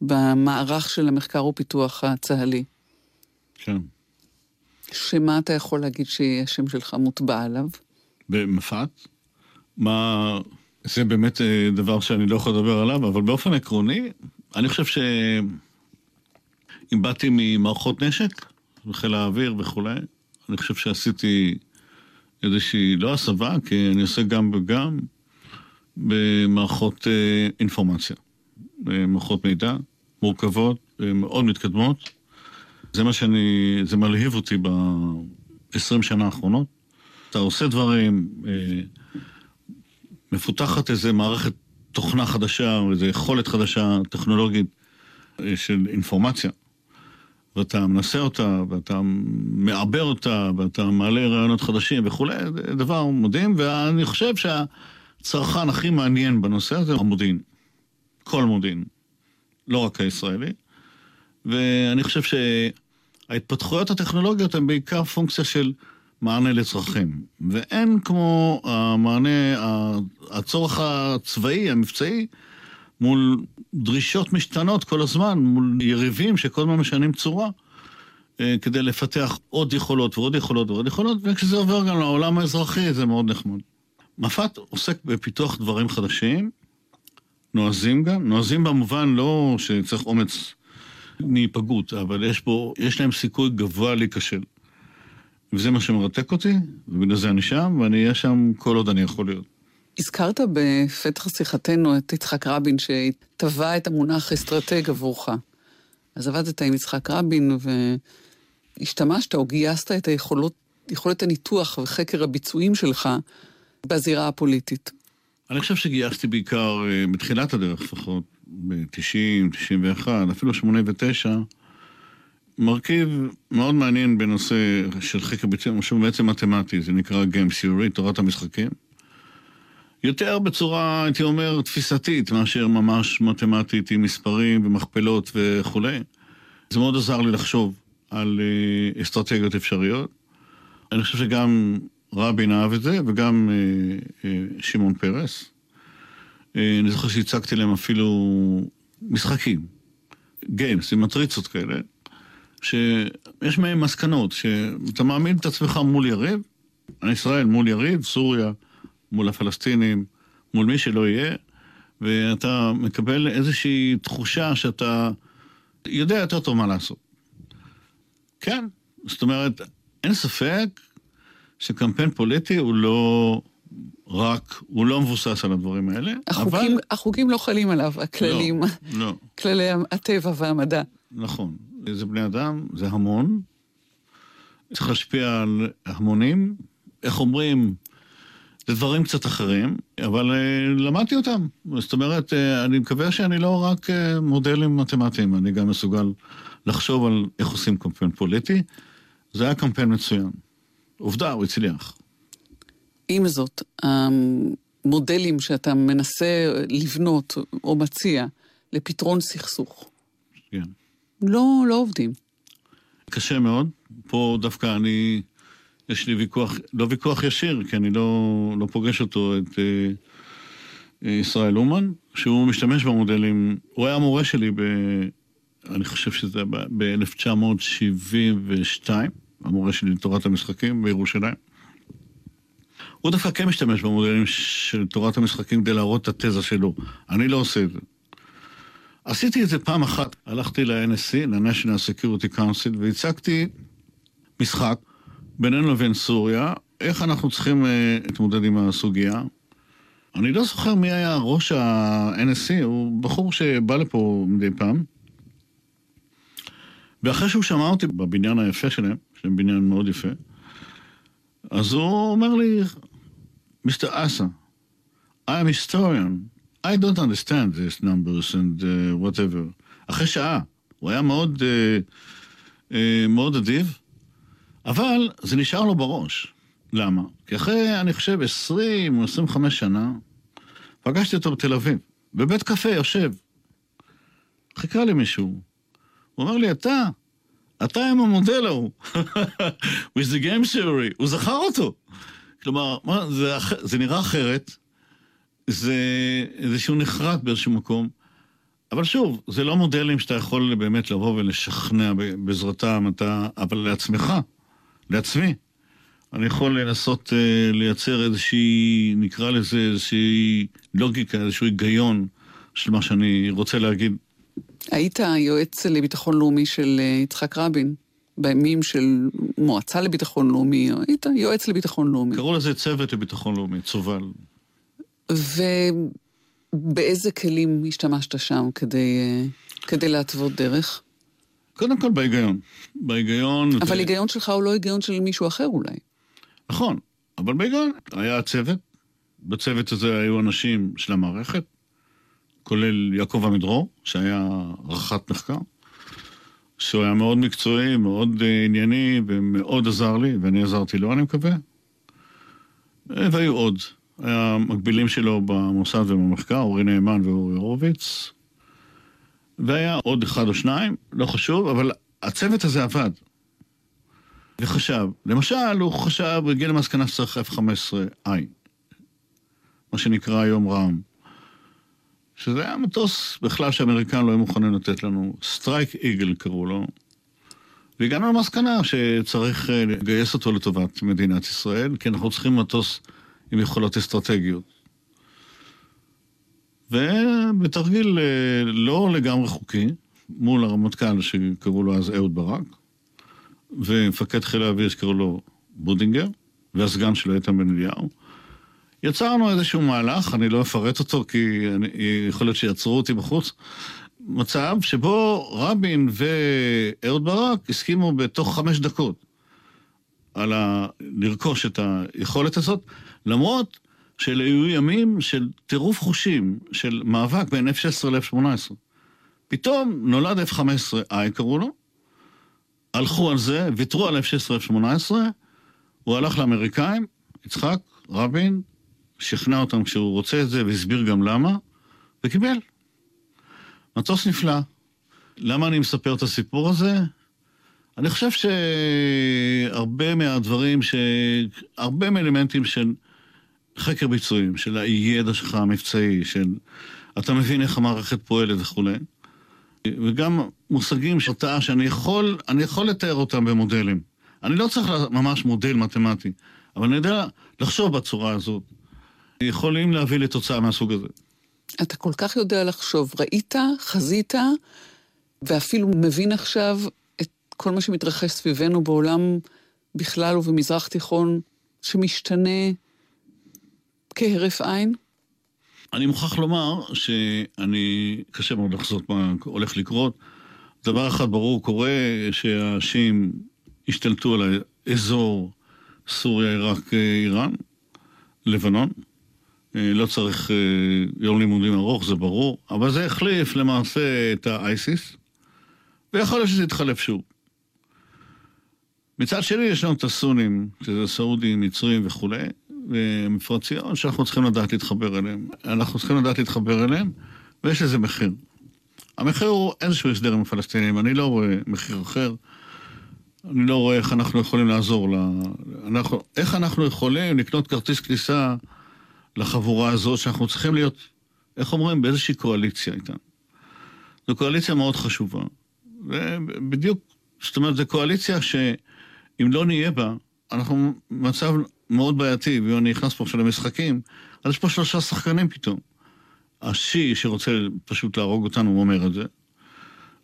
במערך של המחקר ופיתוח הצה"לי. כן. שמה אתה יכול להגיד שהשם שלך מוטבע עליו? במפת. מה... זה באמת אה, דבר שאני לא יכול לדבר עליו, אבל באופן עקרוני, אני חושב ש... אם באתי ממערכות נשק, וחיל האוויר וכולי, אני חושב שעשיתי איזושהי, לא הסבה, כי אני עושה גם וגם במערכות אה, אינפורמציה. במערכות מידע מורכבות, אה, מאוד מתקדמות. זה מה שאני, זה מלהיב אותי ב-20 שנה האחרונות. אתה עושה דברים, אה, מפותחת איזה מערכת תוכנה חדשה, או איזו יכולת חדשה, טכנולוגית, אה, של אינפורמציה. ואתה מנסה אותה, ואתה מעבר אותה, ואתה מעלה רעיונות חדשים וכולי, דבר מדהים, ואני חושב שהצרכן הכי מעניין בנושא הזה הוא המודיעין. כל מודיעין, לא רק הישראלי. ואני חושב שההתפתחויות הטכנולוגיות הן בעיקר פונקציה של מענה לצרכים. ואין כמו המענה, הצורך הצבאי, המבצעי, מול דרישות משתנות כל הזמן, מול יריבים שכל הזמן משנים צורה, אה, כדי לפתח עוד יכולות ועוד יכולות ועוד יכולות, וכשזה עובר גם לעולם האזרחי זה מאוד נחמד. מפת עוסק בפיתוח דברים חדשים, נועזים גם, נועזים במובן לא שצריך אומץ מהיפגעות, אבל יש בו, יש להם סיכוי גבוה להיכשל. וזה מה שמרתק אותי, ובגלל זה אני שם, ואני אהיה שם כל עוד אני יכול להיות. הזכרת בפתח שיחתנו את יצחק רבין, שטבע את המונח אסטרטג עבורך. אז עבדת עם יצחק רבין והשתמשת או גייסת את היכולות, יכולת הניתוח וחקר הביצועים שלך בזירה הפוליטית. אני חושב שגייסתי בעיקר, אה, בתחילת הדרך לפחות, ב-90, 91, אפילו 89, מרכיב מאוד מעניין בנושא של חקר ביצועים, שהוא בעצם מתמטי, זה נקרא Game Theory, תורת המשחקים. יותר בצורה, הייתי אומר, תפיסתית, מאשר ממש מתמטית עם מספרים ומכפלות וכולי. זה מאוד עזר לי לחשוב על אה, אסטרטגיות אפשריות. אני חושב שגם רבין אהב את זה, וגם אה, אה, שמעון פרס. אה, אני זוכר שהצגתי להם אפילו משחקים, גיימס, עם מטריצות כאלה, שיש מהם מסקנות, שאתה מעמיד את עצמך מול יריב, ישראל מול יריב, סוריה מול הפלסטינים, מול מי שלא יהיה, ואתה מקבל איזושהי תחושה שאתה יודע יותר טוב מה לעשות. כן, זאת אומרת, אין ספק שקמפיין פוליטי הוא לא רק, הוא לא מבוסס על הדברים האלה, החוקים, אבל... החוקים לא חלים עליו, הכללים, לא, לא, כללי הטבע והמדע. נכון. זה בני אדם, זה המון. צריך להשפיע על המונים. איך אומרים, זה דברים קצת אחרים, אבל uh, למדתי אותם. זאת אומרת, uh, אני מקווה שאני לא רק uh, מודלים מתמטיים, אני גם מסוגל לחשוב על איך עושים קמפיין פוליטי. זה היה קמפיין מצוין. עובדה, הוא הצליח. עם זאת, המודלים שאתה מנסה לבנות או מציע לפתרון סכסוך, כן. לא, לא עובדים. קשה מאוד. פה דווקא אני, יש לי ויכוח, לא ויכוח ישיר, כי אני לא, לא פוגש אותו, את אה, אה, ישראל אומן, שהוא משתמש במודלים, הוא היה מורה שלי ב... אני חושב שזה היה ב-1972, המורה שלי לתורת המשחקים בירושלים. הוא דווקא כן משתמש במודלים של תורת המשחקים כדי להראות את התזה שלו. אני לא עושה את זה. עשיתי את זה פעם אחת, הלכתי ל-NSC, ל-National Security Council, והצגתי משחק בינינו לבין סוריה, איך אנחנו צריכים uh, להתמודד עם הסוגיה. אני לא זוכר מי היה ראש ה-NSC, הוא בחור שבא לפה מדי פעם. ואחרי שהוא שמע אותי בבניין היפה שלהם, שהם בניין מאוד יפה, אז הוא אומר לי, Mr. Asa, I am historian. I don't understand these numbers and uh, whatever. אחרי שעה. הוא היה מאוד, uh, uh, מאוד אדיב, אבל זה נשאר לו בראש. למה? כי אחרי, אני חושב, 20 או 25 שנה, פגשתי אותו בתל אביב, בבית קפה, יושב. חיכה לי מישהו. הוא אומר לי, אתה, אתה עם המודל ההוא. *laughs* with the game theory. הוא זכר אותו. כלומר, מה, זה, זה נראה אחרת, זה איזשהו נחרט באיזשהו מקום, אבל שוב, זה לא מודלים שאתה יכול באמת לבוא ולשכנע בעזרתם, אתה, אבל לעצמך, לעצמי. אני יכול לנסות uh, לייצר איזושהי, נקרא לזה איזושהי לוגיקה, איזשהו היגיון של מה שאני רוצה להגיד. היית יועץ לביטחון לאומי של אה, יצחק רבין, בימים של מועצה לביטחון לאומי, היית יועץ לביטחון לאומי. קראו לזה צוות לביטחון לאומי, צובל. ובאיזה כלים השתמשת שם כדי, אה, כדי להתוות דרך? קודם כל בהיגיון. בהיגיון... אבל ו- היגיון שלך הוא לא היגיון של מישהו אחר אולי. נכון, אבל בהיגיון היה צוות, בצוות הזה היו אנשים של המערכת, כולל יעקב עמידרור, שהיה רח"ט מחקר, שהוא היה מאוד מקצועי, מאוד אה, ענייני ומאוד עזר לי, ואני עזרתי לו, אני מקווה. והיו עוד. היה מקבילים שלו במוסד ובמחקר, אורי נאמן ואורי הורוביץ. והיה עוד אחד או שניים, לא חשוב, אבל הצוות הזה עבד. וחשב, למשל, הוא חשב, הוא הגיע למסקנה שצריך F-15I, מה שנקרא היום רע"מ. שזה היה מטוס בכלל שהאמריקאים לא היו מוכנים לתת לנו, Strike Eagle קראו לו, והגענו למסקנה שצריך אה, לגייס אותו לטובת מדינת ישראל, כי אנחנו צריכים מטוס עם יכולות אסטרטגיות. ובתרגיל אה, לא לגמרי חוקי, מול הרמטכ"ל שקראו לו אז אהוד ברק, ומפקד חיל האוויר שקראו לו בודינגר, והסגן שלו איתן בן אליהו, יצרנו איזשהו מהלך, אני לא אפרט אותו כי אני, יכול להיות שיעצרו אותי בחוץ, מצב שבו רבין ואהוד ברק הסכימו בתוך חמש דקות על ה... לרכוש את היכולת הזאת, למרות שאלה היו ימים של טירוף חושים, של מאבק בין F-16 ל-F-18. פתאום נולד F-15I קראו לו, הלכו על זה, ויתרו על F-16 F-18, הוא הלך לאמריקאים, יצחק, רבין, שכנע אותם כשהוא רוצה את זה והסביר גם למה, וקיבל. מטוס נפלא. למה אני מספר את הסיפור הזה? אני חושב שהרבה מהדברים, ש... הרבה מאלמנטים של חקר ביצועים, של הידע שלך המבצעי, של אתה מבין איך המערכת פועלת וכולי, וגם מושגים של תאה שאני יכול, אני יכול לתאר אותם במודלים. אני לא צריך ממש מודל מתמטי, אבל אני יודע לחשוב בצורה הזאת. יכולים להביא לתוצאה מהסוג הזה. אתה כל כך יודע לחשוב. ראית, חזית, ואפילו מבין עכשיו את כל מה שמתרחש סביבנו בעולם בכלל ובמזרח תיכון, שמשתנה כהרף עין? אני מוכרח לומר שאני, קשה מאוד לחזות מה הולך לקרות. דבר אחד ברור קורה, שהשיעים השתלטו על האזור סוריה, עיראק, איראן, לבנון. אה, לא צריך אה, יום לימודים ארוך, זה ברור, אבל זה החליף למעשה את האייסיס, ויכול להיות שזה יתחלף שוב. מצד שני יש לנו את הסונים, שזה סעודים, מצרים וכולי, ומפרציון שאנחנו צריכים לדעת להתחבר אליהם. אנחנו צריכים לדעת להתחבר אליהם, ויש לזה מחיר. המחיר הוא איזשהו הסדר עם הפלסטינים, אני לא רואה מחיר אחר. אני לא רואה איך אנחנו יכולים לעזור לה... אנחנו... איך אנחנו יכולים לקנות כרטיס כניסה לחבורה הזאת, שאנחנו צריכים להיות, איך אומרים, באיזושהי קואליציה איתה. זו קואליציה מאוד חשובה. ובדיוק, זאת אומרת, זו קואליציה שאם לא נהיה בה, אנחנו במצב מאוד בעייתי, ואם אני נכנס פה עכשיו למשחקים, אז יש פה שלושה שחקנים פתאום. השיעי שרוצה פשוט להרוג אותנו, אומר את זה.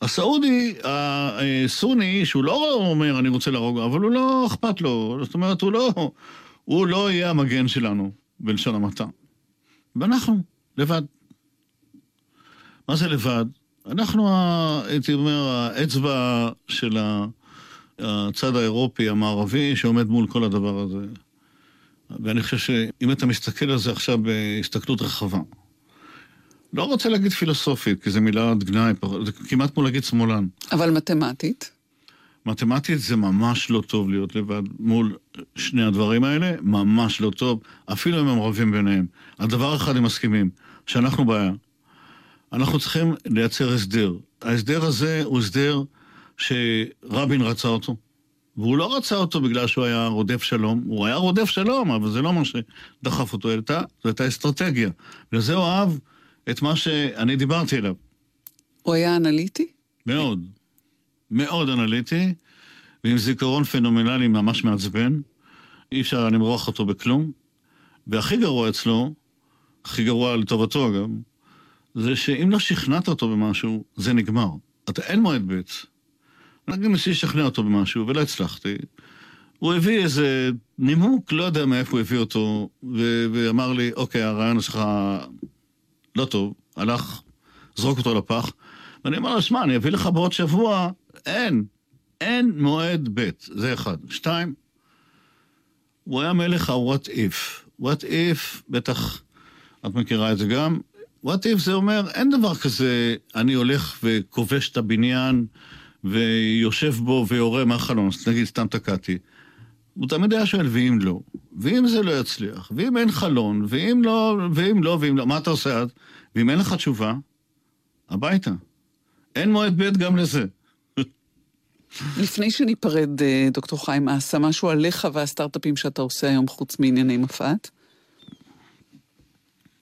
הסעודי, הסוני, שהוא לא אומר אני רוצה להרוג, אבל הוא לא אכפת לו, זאת אומרת, הוא לא, הוא לא יהיה המגן שלנו. בלשון המעטה. ואנחנו, לבד. מה זה לבד? אנחנו, הייתי אומר, האצבע של הצד האירופי המערבי שעומד מול כל הדבר הזה. ואני חושב שאם אתה מסתכל על זה עכשיו בהסתכלות רחבה, לא רוצה להגיד פילוסופית, כי זו מילת גנאי, זה כמעט כמו להגיד שמאלן. אבל מתמטית? מתמטית זה ממש לא טוב להיות לבד מול שני הדברים האלה, ממש לא טוב, אפילו אם הם רבים ביניהם. על דבר אחד הם מסכימים, שאנחנו בעיה. אנחנו צריכים לייצר הסדר. ההסדר הזה הוא הסדר שרבין רצה אותו. והוא לא רצה אותו בגלל שהוא היה רודף שלום, הוא היה רודף שלום, אבל זה לא מה שדחף אותו, אלא זו הייתה אסטרטגיה. ולזה הוא אהב את מה שאני דיברתי עליו. הוא היה אנליטי? מאוד. מאוד אנליטי, ועם זיכרון פנומנלי ממש מעצבן. אי אפשר למרוח אותו בכלום. והכי גרוע אצלו, הכי גרוע לטובתו אגב, זה שאם לא שכנעת אותו במשהו, זה נגמר. אתה אין מועד ב'. נגיד ניסיתי לשכנע אותו במשהו ולא הצלחתי. הוא הביא איזה נימוק, לא יודע מאיפה הוא הביא אותו, ו- ואמר לי, אוקיי, הרעיון שלך לא טוב, הלך, זרוק אותו לפח. ואני אומר לו, שמע, אני אביא לך בעוד שבוע אין. אין מועד ב', זה אחד. שתיים, הוא היה מלך ה-what if. what if, בטח את מכירה את זה גם, what if זה אומר, אין דבר כזה, אני הולך וכובש את הבניין ויושב בו ויורה מהחלון, נגיד סתם תקעתי. הוא תמיד היה שואל, ואם לא? ואם זה לא יצליח? ואם אין חלון? ואם לא, ואם לא, ואם לא, מה אתה עושה אז? ואם אין לך תשובה, הביתה. אין מועד ב' גם לזה. לפני שניפרד, אה, דוקטור חיים אסה, משהו עליך והסטארט-אפים שאתה עושה היום חוץ מענייני מפא"ת?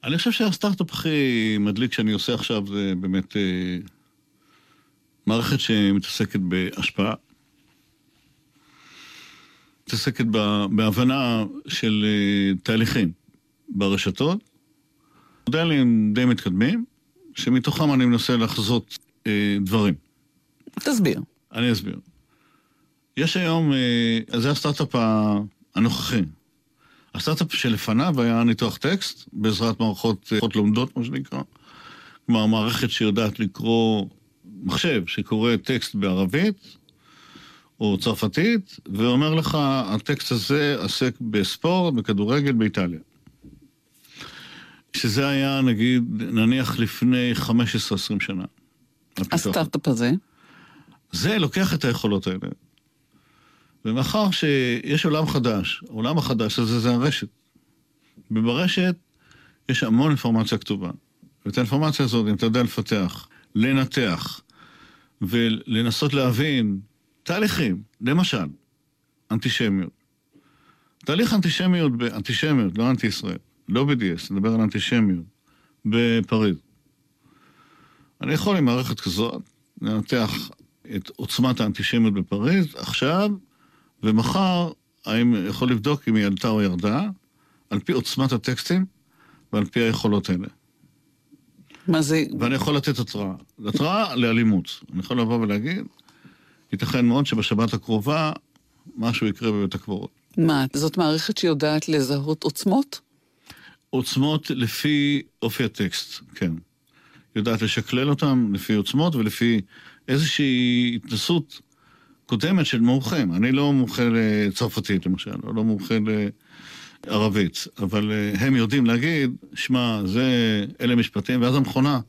אני חושב שהסטארט-אפ הכי מדליק שאני עושה עכשיו זה באמת אה, מערכת שמתעסקת בהשפעה. מתעסקת בהבנה של אה, תהליכים ברשתות, מודלים די מתקדמים, שמתוכם אני מנסה לחזות אה, דברים. תסביר. אני אסביר. יש היום, אה, זה הסטארט-אפ הנוכחי. הסטארט-אפ שלפניו היה ניתוח טקסט בעזרת מערכות, אה, לומדות, מה שנקרא. כלומר, מערכת שיודעת לקרוא, מחשב שקורא טקסט בערבית או צרפתית, ואומר לך, הטקסט הזה עסק בספורט, בכדורגל, באיטליה. שזה היה, נגיד, נניח לפני 15-20 שנה. הסטארט-אפ הזה, זה לוקח את היכולות האלה. ומאחר שיש עולם חדש, העולם החדש הזה זה הרשת. וברשת יש המון אינפורמציה כתובה. ואת האינפורמציה הזאת, אם אתה יודע לפתח, לנתח, ולנסות להבין תהליכים, למשל, אנטישמיות. תהליך אנטישמיות, אנטישמיות, לא אנטי-ישראל, לא ב-DS, נדבר על אנטישמיות, בפריז. אני יכול עם מערכת כזאת לנתח את עוצמת האנטישמיות בפריז עכשיו, ומחר האם יכול לבדוק אם היא עלתה או ירדה, על פי עוצמת הטקסטים ועל פי היכולות האלה. מה זה, ואני יכול לתת התראה. התראה לאלימות. אני יכול לבוא ולהגיד, ייתכן מאוד שבשבת הקרובה משהו יקרה בבית הקברות. מה, זאת מערכת שיודעת לזהות עוצמות? עוצמות לפי אופי הטקסט, כן. יודעת לשקלל אותם לפי עוצמות ולפי איזושהי התנסות קודמת של מומחים. אני לא מומחה לצרפתית למשל, או לא מומחה לערבית, אבל אה, הם יודעים להגיד, שמע, זה, אלה משפטים, ואז המכונה,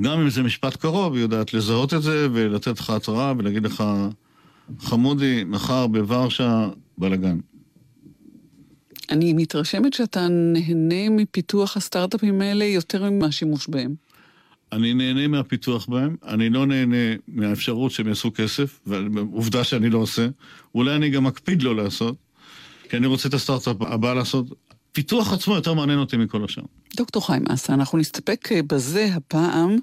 גם אם זה משפט קרוב, היא יודעת לזהות את זה ולתת לך התראה ולהגיד לך, חמודי, מחר בוורשה, בלאגן. אני מתרשמת שאתה נהנה מפיתוח הסטארט-אפים האלה יותר מהשימוש בהם. אני נהנה מהפיתוח בהם, אני לא נהנה מהאפשרות שהם יעשו כסף, ועובדה שאני לא עושה. אולי אני גם מקפיד לא לעשות, כי אני רוצה את הסטארט-אפ הבא לעשות. פיתוח עצמו יותר מעניין אותי מכל השאר. דוקטור חיים אסה, אנחנו נסתפק אה, בזה הפעם,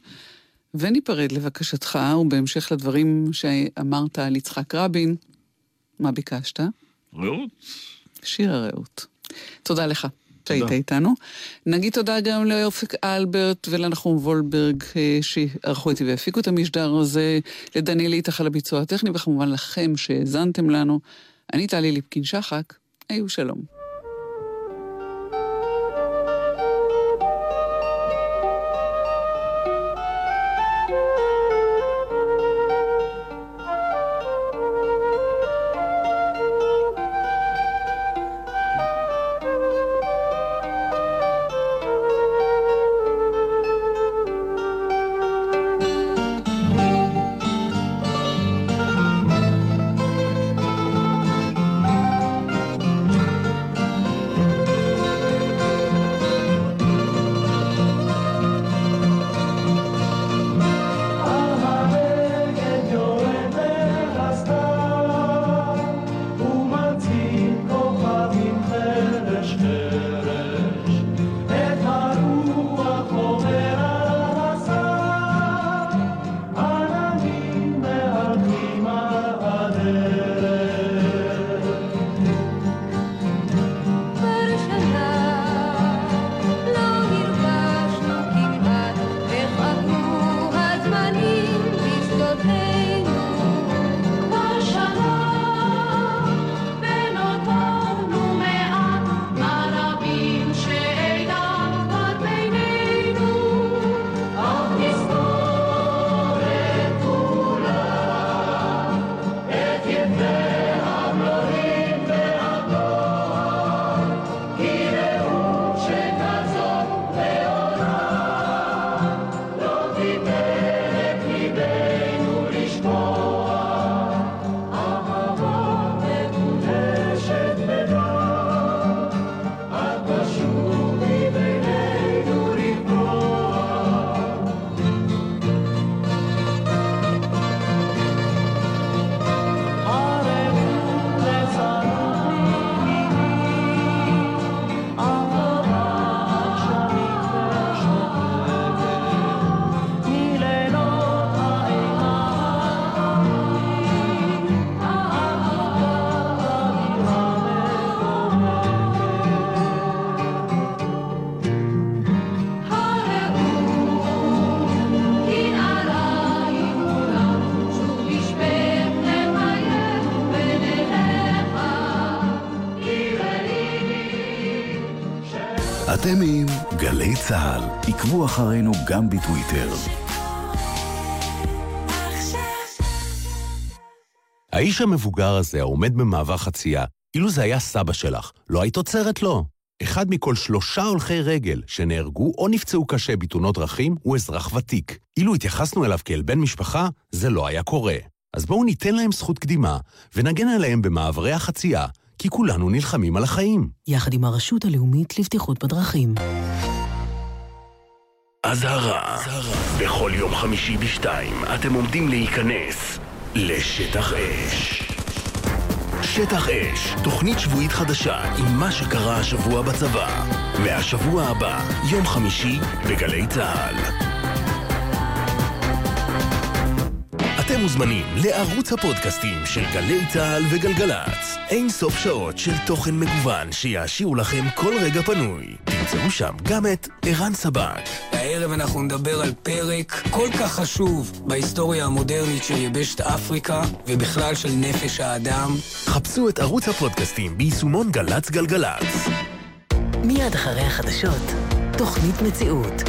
וניפרד לבקשתך, ובהמשך לדברים שאמרת על יצחק רבין, מה ביקשת? רעות? שיר הרעות. תודה לך שהיית. איתנו. נגיד תודה גם לאופק אלברט ולנחום וולברג אה, שערכו איתי והפיקו את המשדר הזה, לדניאל איתך על הביצוע הטכני, וכמובן לכם שהאזנתם לנו. אני טלי ליפקין-שחק, היו שלום. צה"ל. עקבו אחרינו גם בטוויטר. האיש המבוגר הזה העומד במעבר חצייה, אילו זה היה סבא שלך, לא היית עוצרת לו. אחד מכל שלושה הולכי רגל שנהרגו או נפצעו קשה בתאונות דרכים הוא אזרח ותיק. אילו התייחסנו אליו כאל בן משפחה, זה לא היה קורה. אז בואו ניתן להם זכות קדימה, ונגן עליהם במעברי החצייה, כי כולנו נלחמים על החיים. יחד עם הרשות הלאומית לבטיחות בדרכים. אזהרה, בכל יום חמישי בשתיים אתם עומדים להיכנס לשטח אש. שטח אש, תוכנית שבועית חדשה עם מה שקרה השבוע בצבא. מהשבוע הבא, יום חמישי, בגלי צה"ל. אתם מוזמנים לערוץ הפודקאסטים של גלי צה"ל וגלגלצ. אין סוף שעות של תוכן מגוון שיעשירו לכם כל רגע פנוי. תמצאו שם גם את ערן סבג. הערב אנחנו נדבר על פרק כל כך חשוב בהיסטוריה המודרנית של יבשת אפריקה ובכלל של נפש האדם. חפשו את ערוץ הפודקאסטים ביישומון גל"צ גלגלצ. מיד אחרי החדשות, תוכנית מציאות